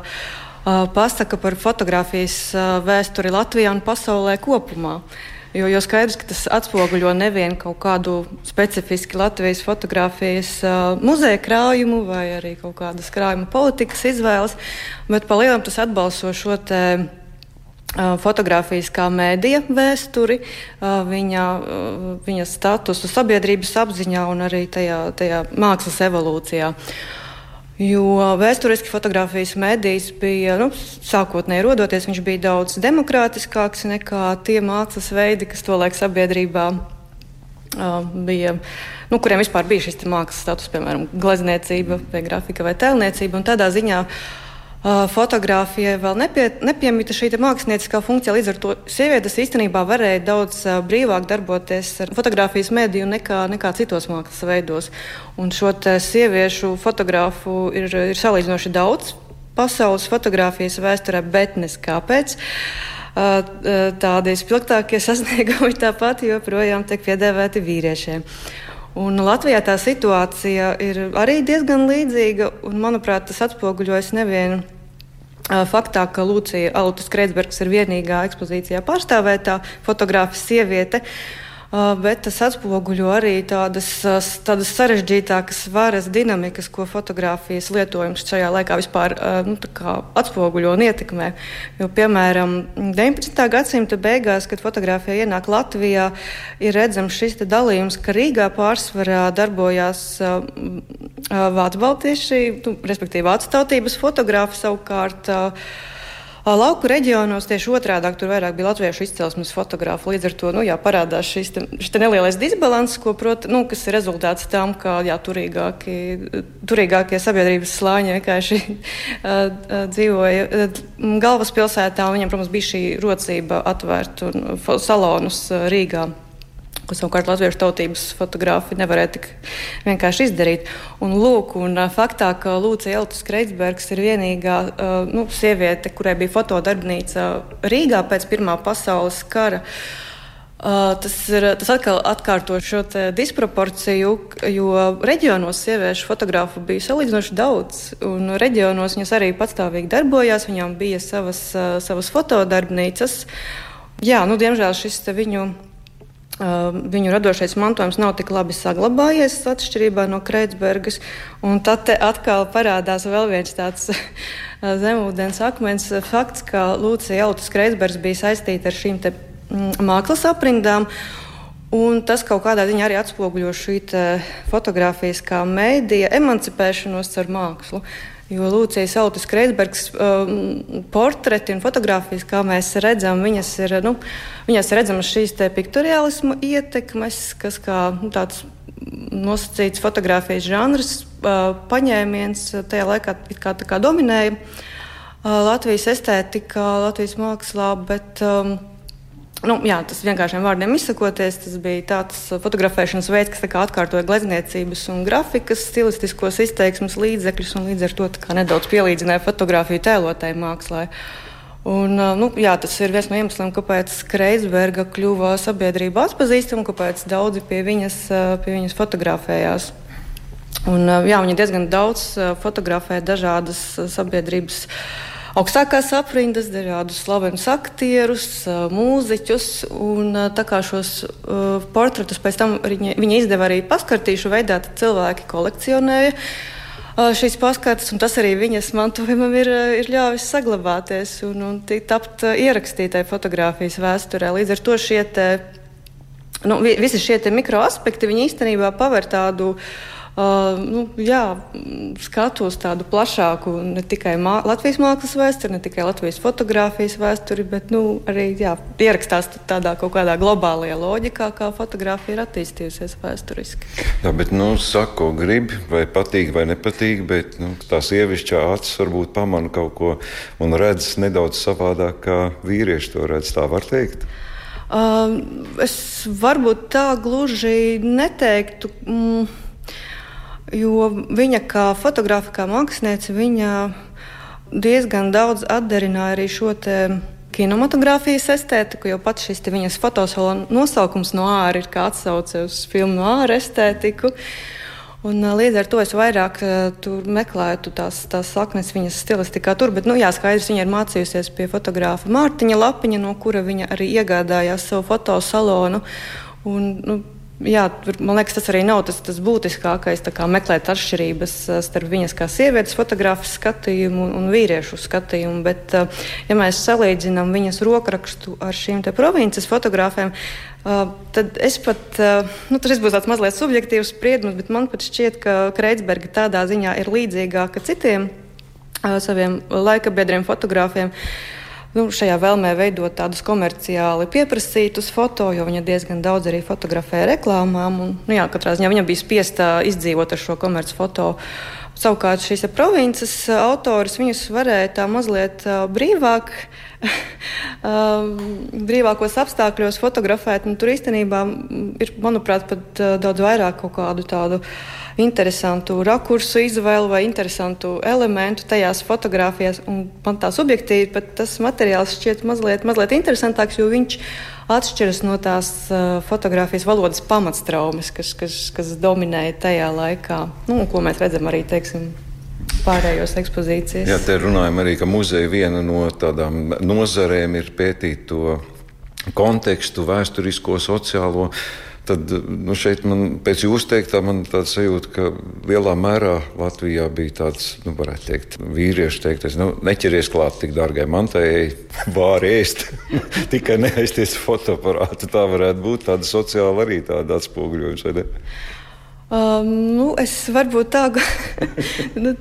uh, pasaka par fotografijas vēsturi Latvijā un pasaulē kopumā. Jo, jo skaidrs, ka tas atspoguļo nevienu kaut kādu specifisku Latvijas fotografijas uh, muzeja krājumu vai arī kaut kādas krājuma politikas izvēles, bet pa lielam tas atbalsto šo te. Uh, fotografijas kā mēdīja vēsturi, uh, viņa, uh, viņa statusu sabiedrības apziņā un arī tajā, tajā mākslas evolūcijā. Jo vēsturiski fotografijas medijas bija, nu, sākotnēji rodoties, viņš bija daudz demokrātiskāks nekā tie mākslas veidi, kas tolaik sabiedrībā bija, nu, kuriem vispār bija šis mākslas status, piemēram, glezniecība, vai grafika vai tēlniecība. Tādā ziņā uh, fotografijai vēl nepie, nepiemita šī mākslinieckā funkcija. Līdz ar to sievietes īstenībā varēja daudz brīvāk darboties ar fotografijas mediju nekā, nekā citos mākslas veidos. Un šo sieviešu fotografu ir, ir salīdzinoši daudz pasaules fotografijas vēsturē, bet nes kāpēc. Tādi spilgtākie sasniegumi tāpat joprojām tiek piedāvāti vīriešiem. Un Latvijā tā situācija ir arī diezgan līdzīga, un manuprāt, tas atspoguļojas nevienu faktā, ka Lūcija Alutas Kreitsbergs ir vienīgā ekspozīcijā pārstāvētā fotografa sieviete. Uh, bet tas atspoguļo arī tādas, tādas sarežģītākas varas dinamikas, ko fotografijas lietojums šajā laikā vispār nu, atspoguļo un ietekmē. Jo, piemēram, 19. gadsimta beigās, kad fotografija ienāk Latvijā, ir redzams šis dalījums, ka Rīgā pārsvarā darbojās vācu baltieši, nu, respektīvi vācu tautības fotografi savukārt. Lauku reģionos tieši otrādi tur vairāk bija latviešu izcelsmes fotografu. Līdz ar to nu, jā, parādās šis te, te nelielais disbalans, ko, prot, nu, kas ir rezultāts tam, ka jā, turīgākie, turīgākie sabiedrības slāņi vienkārši dzīvoja galvaspilsētā. Viņam, protams, bija šī rocība atvērt un salonus Rīgā ko savukārt latviešu tautības fotogrāfi nevarēja tik vienkārši izdarīt. Un, lūk, un faktā, ka Lūcija Eltis Kreitsbergs ir vienīgā nu, sieviete, kurai bija fotodarbnīca Rīgā pēc Pirmā pasaules kara. Uh, tas, ir, tas atkal atkārto šo disproporciju, jo reģionos sieviešu fotografu bija salīdzinoši daudz. Reģionos viņas arī patstāvīgi darbojās, viņām bija savas, uh, savas fotodarbnīcas. Jā, nu, diemžēl šis viņu Viņu radošais mantojums nav tik labi saglabājies atšķirībā no Kreitsbergas. Tad atkal parādās vēl viens tāds zemūdens akmens fakts, ka Lūcija Jautas Kreitsbergs bija saistīta ar šīm mākslas aprindām. Un tas kaut kādā ziņā arī atspoguļo šī fotografijas kā mēdīja emancipēšanos ar mākslu. Jo Lūcijas Autis Kreisbergs um, portreti un fotografijas, kā mēs redzam, viņas ir, nu, viņas redzamas šīs te piktoriālismu ietekmes, kas kā nu, tāds nosacīts fotografijas žanrs, uh, paņēmiens tajā laikā kā, kā dominēja uh, Latvijas estētikā, Latvijas mākslā, bet um, Nu, jā, tas vienkāršiem vārdiem izsakoties, tas bija tāds fotografēšanas veids, kas atkārtoja glezniecības un grafikas stilistiskos izteiksmes līdzekļus un līdz ar to nedaudz pielīdzināja fotografiju tēlotai mākslai. Un, nu, jā, tas ir viens no iemesliem, kāpēc Kreisberga kļuva sabiedrība atpazīstama, kāpēc daudzi pie viņas, pie viņas fotografējās. Un, jā, viņa diezgan daudz fotografē dažādas sabiedrības augstākās aprindas, dažādus slavenus aktierus, mūziķus. Un, tā kā šos uh, portretus pēc tam viņa, viņa izdeva arī paskartīšu veidā, tad cilvēki kolekcionēja. Uh, šīs paskartes, un tas arī viņas mantojumam ir, ir ļāvis saglabāties un, un tapt uh, ierakstītai fotografijas vēsturē. Līdz ar to šie te, nu, visi šie mikroaspekti īstenībā paver tādu uh, Uh, nu, jā, skatu uz tādu plašāku, ne tikai mā Latvijas mākslas vēsturi, ne tikai Latvijas fotografijas vēsturi, bet nu, arī jā, ierakstās tādā kaut kādā globālajā loģikā, kā fotografija ir attīstījusies vēsturiski. Jā, bet, nu, saka, ko grib, vai patīk, vai nepatīk, bet nu, tās ievišķā acis varbūt pamana kaut ko un redz nedaudz savādāk, kā vīrieši to redz. Tā var teikt. Uh, es varbūt tā gluži neteiktu. Mm, jo viņa kā fotografa, kā māksliniece, viņa diezgan daudz atdarināja arī šo kinematogrāfijas estētiku, jo pats šis viņas fotosalona nosaukums no ārā ir kā atsauce uz filmu no ārā estētiku. Un, līdz ar to es vairāk meklēju tās, tās saknes viņas stilistikā. Tur, bet, nu, jā, skaidrs, viņa ir mācījusies pie fotografa Mārtiņa Lapiņa, no kura viņa arī iegādājās savu fotosalonu. Un, nu, jā, man liekas, tas arī nav tas, tas būtiskākais. Meklēt atšķirības eh, starp viņas kā sievietes fotogrāfijas skatījumu un, un vīriešu skatījumu. Bet, eh, ja mēs salīdzinām viņas rokrakstu ar šīm provinces fotogrāfiem, eh, tad es pat, nu, tas būs tāds mazliet subjektīvs spriedums, bet man pat šķiet, ka Kreitsberga tādā ziņā ir līdzīgāka citiem saviem laika biedriem fotogrāfiem nu, šajā vēlmē veidot tādus komerciāli pieprasītus foto, jo viņa diezgan daudz arī fotografēja reklāmām. Un, nu, jā, katrā ziņā viņa bija spiesta izdzīvot ar šo komerciālu foto. Savukārt šīs provinces autors viņus varēja tā mazliet brīvāk, brīvākos apstākļos fotografēt. Tur īstenībā ir, manuprāt, pat daudz vairāk kaut kādu tādu interesantu rakursu izvēli vai interesantu elementu tajās fotografijās. Un man tā subjektīvi pat tas materiāls šķiet mazliet, mazliet interesantāks, jo viņš atšķiras no tās fotografijas valodas pamatstraumes, kas, kas, kas dominēja tajā laikā, nu, ko mēs redzam arī teiksim, pārējos ekspozīcijas. Jā, te runājam arī, ka muzeja viena no tādām nozarēm ir pētīt to kontekstu, vēsturisko, sociālo. Tad nu šeit, man, pēc jūsu teiktā, man tāda sajūta, ka lielā mērā Latvijā bija tāds, nu, varētu teikt, vīriešu teiktais, nu, neķeries klāt tik dārgai mantai, vāri ēst, tikai neaizties fotoaparātu. Tā varētu būt tāda sociāla arī tāda atspoguļojums, vai ne? Um, nu, es varbūt tā, nu,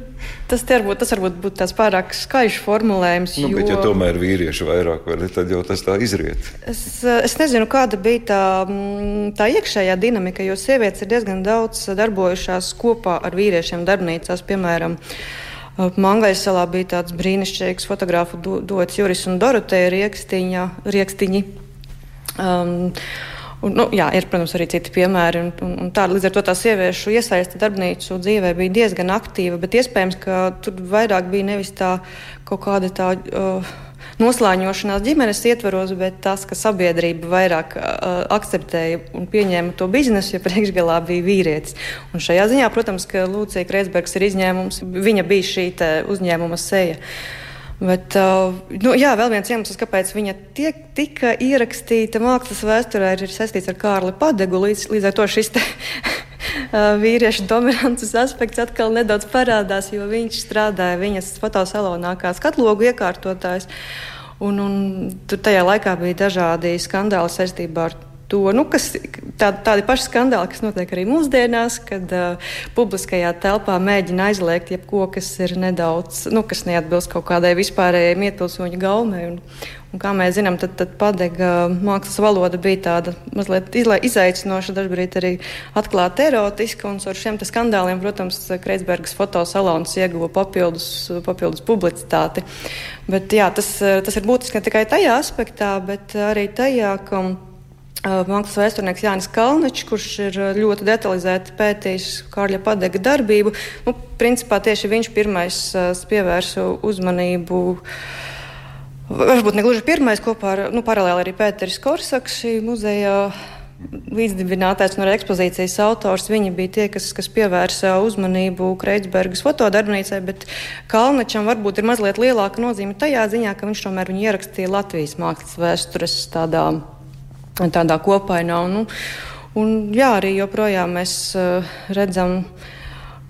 tas, varbūt, tas varbūt būtu tāds pārāk skaļš formulējums. Nu, jo... Bet, ja tomēr vīrieši vairāk, vai, tad jau tas tā izriet. Es, es nezinu, kāda bija tā, mm, tā iekšējā dinamika, jo sievietes ir diezgan daudz darbojušās kopā ar vīriešiem darbnīcās, piemēram. Mangais salā bija tāds brīnišķīgs fotografu dots Juris un Doroteja Riekstiņi. Um, Un, nu, jā, ir, protams, arī citi piemēri. Un, un, un tā, līdz ar to tā sieviešu iesaiste darbnīcu dzīvē bija diezgan aktīva, bet iespējams, ka tur vairāk bija nevis tā kaut kāda tā. Uh, Noslēņošanās ģimenes ietvaros, bet tas, ka sabiedrība vairāk uh, akceptēja un pieņēma to biznesu, ja priekšgalā bija vīrietis. Un šajā ziņā, protams, ka Lūcija Kreisbergs ir izņēmums. Viņa bija šī uzņēmuma seja. Uh, Bet, uh, nu, jā, vēl viens iemesls, kāpēc viņa tiek, tika ierakstīta mākslas vēsturē, ir saistīts ar Kārli Padegu. Līdz, līdz ar to šis uh, vīriešu dominants aspekts atkal nedaudz parādās, jo viņš strādāja viņas fotosalonā kā skatlogu iekārtotājs. Un, un tur tajā laikā bija dažādi skandāli saistībā ar to, nu, kas, tā, tādi paši skandāli, kas notiek arī mūsdienās, kad uh, publiskajā telpā mēģina aizliegt jebko, kas ir nedaudz, nu, kas neatbilst kaut kādai vispārējai mietpilsoņu gaumei. Un, un kā mēs zinām, tad, tad padega mākslas valoda bija tāda mazliet izaicinoša, dažkārt arī atklāti erotiska. Ar šiem skandāliem, protams, Kreitsbergas fotosalons ieguva papildus, papildus publicitāti. Bet, jā, tas, tas ir būtiski ne tikai tajā aspektā, bet arī tajā, ka Mākslas vēsturnieks Jānis Kalničs, kurš ir ļoti detalizēti pētījis Kārļa padega darbību. Nu, principā tieši viņš pirmais pievērsa uzmanību. Varbūt ne gluži pirmais, kopā ar nu, paralēli arī Pēteris Korsaks, šī muzeja līdzdibinātājs un arī ekspozīcijas autors. Viņi bija tie, kas, kas pievērsa uzmanību Kreitsbergas fotodarbnīcai, bet Kalničam varbūt ir mazliet lielāka nozīme tajā ziņā, ka viņš tomēr viņu ierakstīja Latvijas mākslas vēstures tādām tādā kopainā. Un, nu, un, jā, arī joprojām mēs uh, redzam,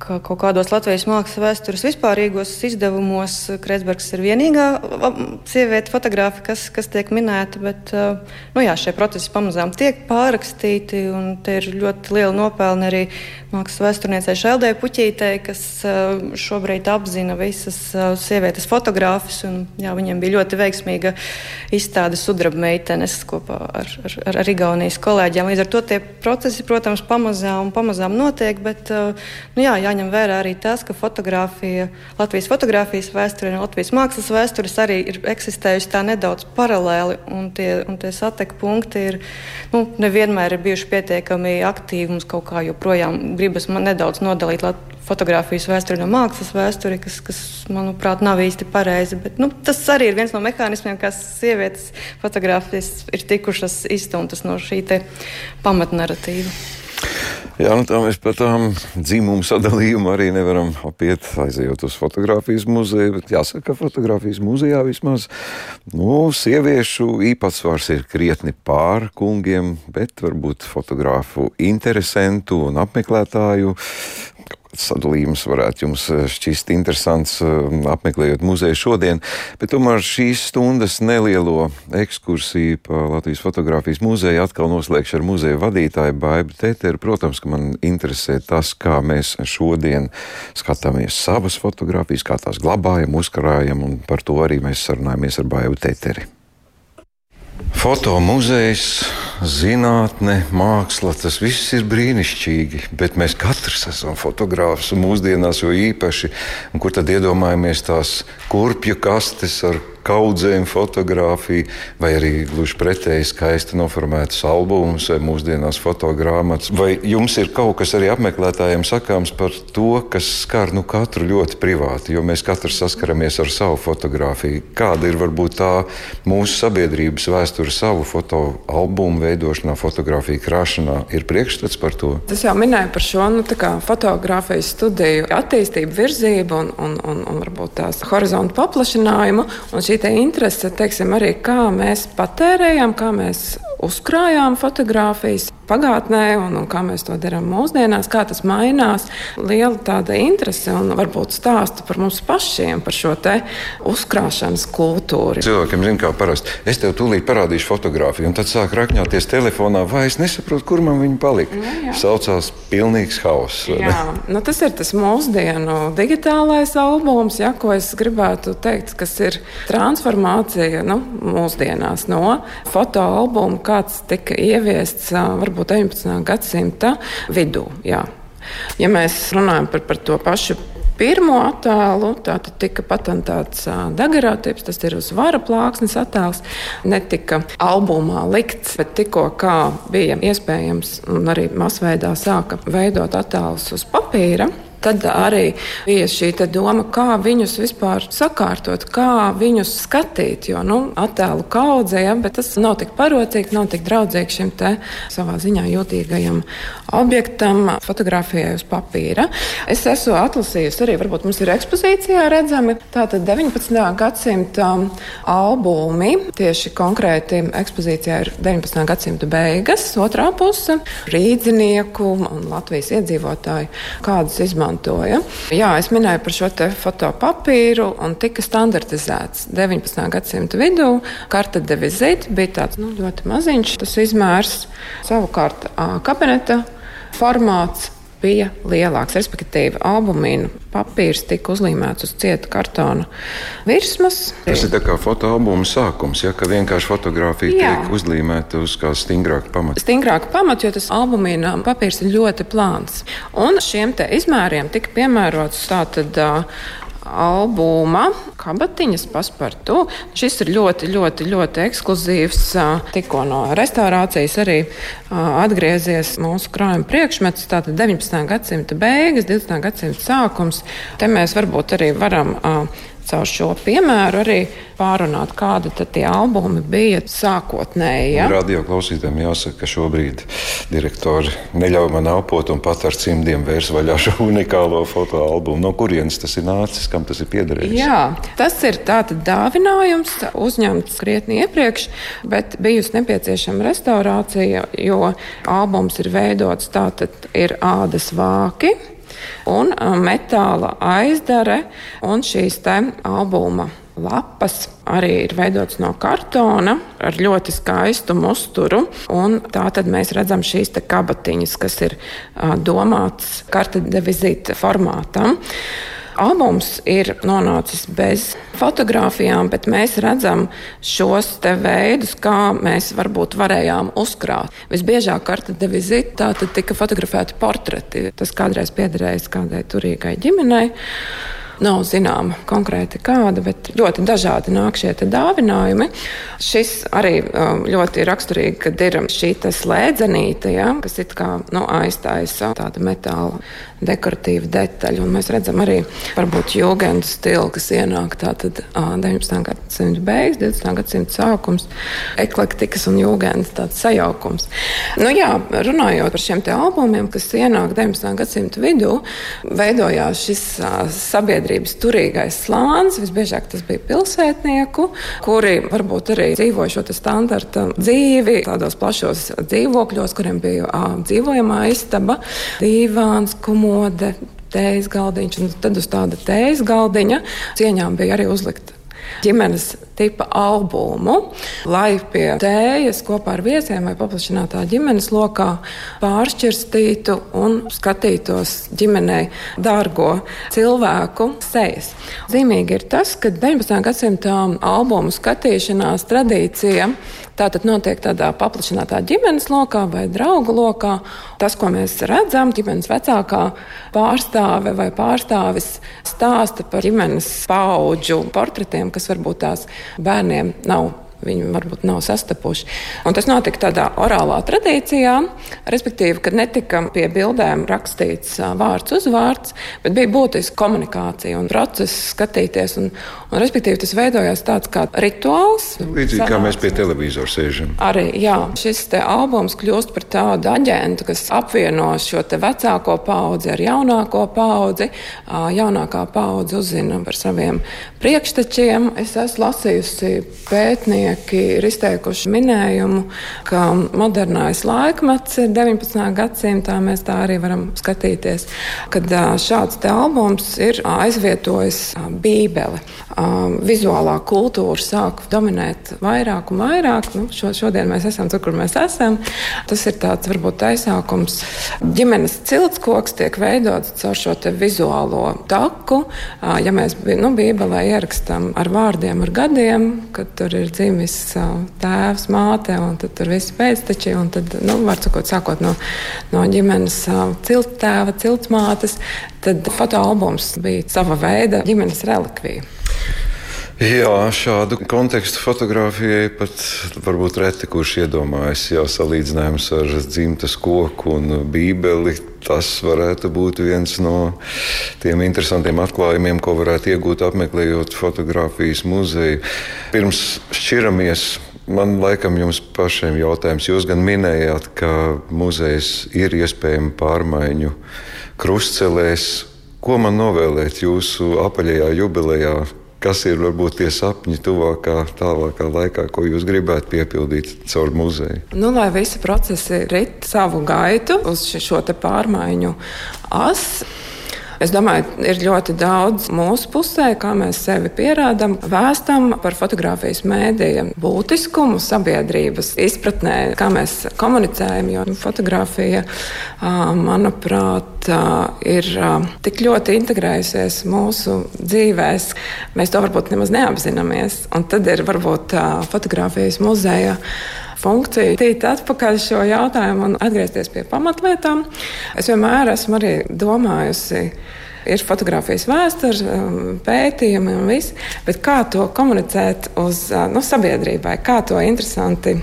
ka kaut kādos Latvijas mākslas vēstures vispārīgos izdevumos Kreisbergs ir vienīgā sieviete fotogrāfa, kas, kas tiek minēta. Bet uh, nu, jā, šie procesi pamazām tiek pārrakstīti, un te ir ļoti liela nopelna arī mākslas vēsturniecei Šeldē Puķītei, kas šobrīd apzina visas sievietes fotogrāfus. Viņiem bija ļoti veiksmīga izstāde sudraba meitenes kopā ar, ar, ar Igaunijas kolēģiem. Līdz ar to tie procesi, protams, pamazām, pamazām notiek, bet nu jā, jāņem vērā arī tas, ka fotografija, Latvijas fotografijas vēsture un Latvijas mākslas vēstures arī ir eksistējusi tā nedaudz paralēli, un tie, un tie satek punkti ir nu, nevienmēr ir bijuši pietiekami aktīvi. Mums kaut kā joprojām gribas nedaudz nodalīt fotografijas vēsturi no mākslas vēsturi, kas, kas manuprāt, nav īsti pareizi. Bet, nu, tas arī ir viens no mehānismiem, kā sievietes fotografijas ir tikušas izstumtas no šī pamatnaratīva. Jā, nu tā mēs par tām dzimumu sadalījumu arī nevaram apiet, aizejot uz fotografijas muzeju. Bet jāsaka, ka fotografijas muzejā vismaz nu, sieviešu īpatsvars ir krietni pār kungiem, bet varbūt fotogrāfu interesantu un apmeklētāju sadalījums varētu jums eh, šķist interesants, eh, apmeklējot muzeju šodien. Bet tomēr šīs stundas nelielo ekskursiju pa Latvijas fotografijas muzeju atkal noslēgšu ar muzeja vadītāju Baibu Teteru. Protams, ka man interesē tas, kā mēs šodien skatāmies savas fotogrāfijas, kā tās glabājam, uzkrājam, un par to arī mēs sarunājamies ar Baibu Teteri. Fotomuzejs, zinātne, māksla, tas viss ir brīnišķīgi, bet mēs katrs esam fotogrāfs mūsdienās jo īpaši, kur tad iedomājamies tās kurpju kastes ar kaudzēm fotografiju, vai arī gluži pretēji skaisti noformētas albumus vai mūsdienās fotogrāmatas. Vai jums ir kaut kas arī apmeklētājiem sakāms par to, kas skar nu, katru ļoti privāti, jo mēs katrs saskaramies ar savu fotografiju. Kāda ir varbūt tā mūsu sabiedrības vēsture savu fotoalbumu veidošanā, fotografiju krāšanā? Ir priekšstats par to? Es jau minēju par šo nu, fotografijas studiju attīstību, virzību un, un, un, un varbūt tās horizontu paplašinājumu. Un šī interese, teiksim, arī kā mēs patērējam, kā mēs uzkrājām fotogrāfijas pagātnē un, un kā mēs to darām mūsdienās, kā tas mainās. Liela tāda interese un varbūt stāsta par mums pašiem, par šo uzkrāšanas kultūru. Cilvēkiem zina, kā parasti. Es tev tūlīt parādīšu fotografiju, un tad sāk rakņāties telefonā, vai es nesaprotu, kur man viņa palika. Nu, jā. Saucās pilnīgs hauss. Nu, tas ir tas mūsdienu digitālais albums, ja, ko es gribētu teikt, kas ir transformācija nu, mūsdienās no fotoalbuma kāds tika ieviests varbūt 19. gadsimta vidū. Jā. Ja mēs runājam par, par to pašu pirmo attēlu, tad tika patentēts dagarātības, tas ir uz vara plāksnes attēls. Netika albumā likts, bet tikko kā bija iespējams un arī masveidā sāka veidot attēlus uz papīra. Tad arī bija šī doma, kā viņus vispār sakārtot, kā viņus skatīt. Jo nu, attēlu kaudzē, ja, bet tas nav tik parocīgi, nav tik draudzīgi šim savā ziņā jūtīgajam objektam, fotografijai uz papīra. Es esmu atlasījusi arī, varbūt mums ir ekspozīcijā redzami, tātad 19. gadsimta albumi. Tieši konkrēti ekspozīcijā ir 19. gadsimta beigas, otrā puse - rīdzinieku un Latvijas iedzīvotāju, kādas izmantoja izmantoja. Jā, es minēju par šo fotopapīru un tika standartizēts 19. gadsimta vidū. Karta de vizīte bija tāds nu, ļoti maziņš tas izmērs, savukārt kabineta formāts bija lielāks. Respektīvi, albumīnu papīrs tika uzlīmēts uz cieta kartona virsmas. Tas ir kā fotoalbuma sākums, ja ka vienkārši fotografija Jā. tiek uzlīmēta uz kā stingrāka pamata. Stingrāka pamata, jo tas albumīna papīrs ir ļoti plāns. Un šiem izmēriem tika piemērots tātad albuma kabatiņas paspartu. Šis ir ļoti, ļoti, ļoti ekskluzīvs. Tikko no restaurācijas arī atgriezies mūsu krājuma priekšmets. Tātad 19. gadsimta beigas, 20. gadsimta sākums. Te mēs varbūt arī varam caur šo piemēru arī pārunāt, kādi tie albumi bija sākotnēji. Ja? Radio klausītājiem jāsaka, ka šobrīd direktori neļauj man elpot un pat ar cimdiem vērs vaļā šo unikālo fotoalbumu. No kurienes tas ir nācis, kam tas ir piederējis? Jā, tas ir tātad dāvinājums, uzņemts krietni iepriekš, bet bijusi nepieciešama restaurācija, jo albums ir veidots tātad ir ādas vāki un metāla aizdare un šīs albuma lapas arī ir veidotas no kartona ar ļoti skaistu musturu. Tā tad mēs redzam šīs kabatiņas, kas ir domātas karte de vizīte formātam. Albums ir nonācis bez fotografijām, bet mēs redzam šos veidus, kā mēs varbūt varējām uzkrāt. Visbiežāk karta de vizīte tika fotografēti portreti. Tas kādreiz piederējis kādai turīgai ģimenei. Nav zināma konkrēti kāda, bet ļoti dažādi nāk šie dāvinājumi. Šis arī um, ļoti raksturīgi, kad ir šī slēdzenīte, ja, kas it kā nu, aiztaisa tādu metāla dekoratīvu detaļu. Un mēs redzam arī varbūt jūgendu stilu, kas ienāk tātad 19. gadsimta beigas, 20. gadsimta sākums, eklektikas un jūgendas tāds sajaukums. Nu, jā, runājot par šiem albumiem, kas ienāk 19. gadsimta vidū, veidojās šis sabiedrības sabiedrības turīgais slānis. Visbiežāk tas bija pilsētnieku, kuri varbūt arī dzīvoja šo standarta dzīvi tādos plašos dzīvokļos, kuriem bija ā, dzīvojamā istaba, divāns, komode. Tējas galdiņš, un tad uz tāda tējas galdiņa cieņām bija arī uzlikta ģimenes tipa albumu, lai pie tējas kopā ar viesiem vai paplašinātā ģimenes lokā pāršķirstītu un skatītos ģimenei dārgo cilvēku sejas. Zīmīgi ir tas, ka 19. gadsimta albumu skatīšanās tradīcija tātad notiek tādā paplašinātā ģimenes lokā vai draugu lokā. Tas, ko mēs redzam, ģimenes vecākā pārstāve vai pārstāvis stāsta par ģimenes paudžu portretiem, kas varbūt tās bērniem nav Viņi varbūt nav sastapuši. Un tas notika tādā orālā tradīcijā, respektīvi, kad netika pie bildēm rakstīts vārds uzvārds, bet bija būtiska komunikācija un process skatīties. Un, un, respektīvi, tas veidojās tāds kā rituāls. Līdzīgi kā mēs pie televizora sēžam. Arī jā, šis albums kļūst par tādu aģentu, kas apvieno šo vecāko paudzi ar jaunāko paudzi. Jaunākā paudze uzzina par saviem priekštečiem. Es esmu lasījusi pētnieki ir izteikuši minējumu, ka modernais laikmets ir 19. gadsimtā. Mēs tā arī varam skatīties, kad šāds albums ir aizvietojis Bībeli. Vizuālā kultūra sāk dominēt vairāk un vairāk. Nu, šo, šodien mēs esam tur, kur mēs esam. Tas ir tāds varbūt aizsākums. Ģimenes ciltskoks tiek veidots caur šo vizuālo taku. Ja mēs nu, Bībelē ierakstam ar vārdiem, ar gadiem, kad tur ir dzimis viss tēvs, māte un tur viss pēcteči. Un tad, nu, var sakot, sākot no, no ģimenes ciltstēva, ciltsmātes, tad fotoalbums bija sava veida ģimenes relikvija. Jā, šādu kontekstu fotografijai pat varbūt reti kurš iedomājas. Jā, salīdzinājums ar dzimtas koku un bībeli. Tas varētu būt viens no tiem interesantiem atklājumiem, ko varētu iegūt apmeklējot fotografijas muzeju. Pirms šķiramies, man laikam jums pašiem jautājums. Jūs gan minējāt, ka muzejs ir iespējama pārmaiņu krustcelēs. Ko man novēlēt jūsu apaļajā jubilejā? Kas ir varbūt tie sapņi tuvākā, tālākā laikā, ko jūs gribētu piepildīt caur muzeju? Nu, lai visi procesi rit savu gaitu uz šo pārmaiņu asu. Es domāju, ir ļoti daudz mūsu pusē, kā mēs sevi pierādām, vēstam par fotografijas mēdījiem būtiskumu sabiedrības izpratnē, kā mēs komunicējam. Jo fotografija, manuprāt, ir tik ļoti integrējusies mūsu dzīvēs, mēs to varbūt nemaz neapzināmies. Un tad ir varbūt fotografijas muzeja funkciju, tīt atpakaļ šo jautājumu un atgriezties pie pamatlietām. Es vienmēr esmu arī domājusi. Ir fotografijas vēstures, um, pētījumi un viss, bet kā to komunicēt uz uh, nu, sabiedrībai, kā to interesanti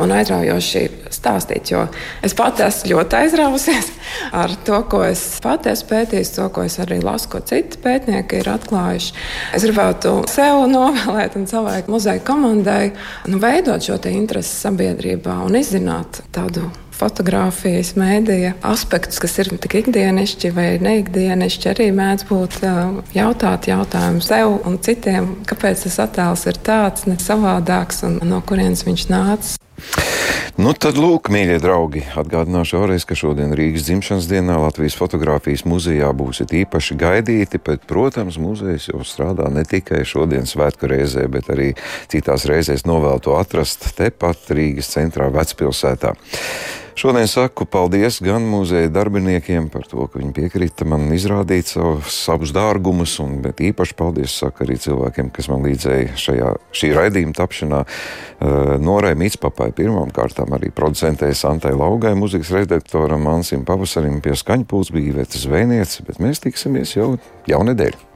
un aizraujoši stāstīt. Jo es pati esmu ļoti aizrausies ar to, ko es pati esmu pētījis, to, ko es arī lasu, ko citi pētnieki ir atklājuši. Es gribētu sev novēlēt un savai muzeja komandai nu, veidot šo interesi sabiedrībā un izzināt tādu fotografijas, mēdīja aspektus, kas ir tik ikdienišķi vai neikdienišķi, arī mēdz būt jautāt jautājumu sev un citiem, kāpēc tas attēls ir tāds, ne savādāks un no kurienes viņš nācis. Nu, tad, lūk, mīļie draugi, atgādināšu vēlreiz, ka šodien Rīgas dzimšanas dienā Latvijas fotografijas muzejā būsiet īpaši gaidīti, bet, protams, muzejs jau strādā ne tikai šodienas svētku reizē, bet arī citās reizēs novēl to atrast tepat Rīgas centrā vecpilsētā. Šodien saku paldies gan muzeja darbiniekiem par to, ka viņi piekrita man izrādīt savus, savus dārgumus, un īpaši paldies saku arī cilvēkiem, kas man līdzēja šajā, šī raidījuma tapšanā. Uh, Norai Mitspapai pirmām kārtām arī producentei Santai Laugai, muzikas redaktoram Ansim Pavasarim pie skaņpūles bija Iveta Zvēniece, bet mēs tiksimies jau jaunedēļ.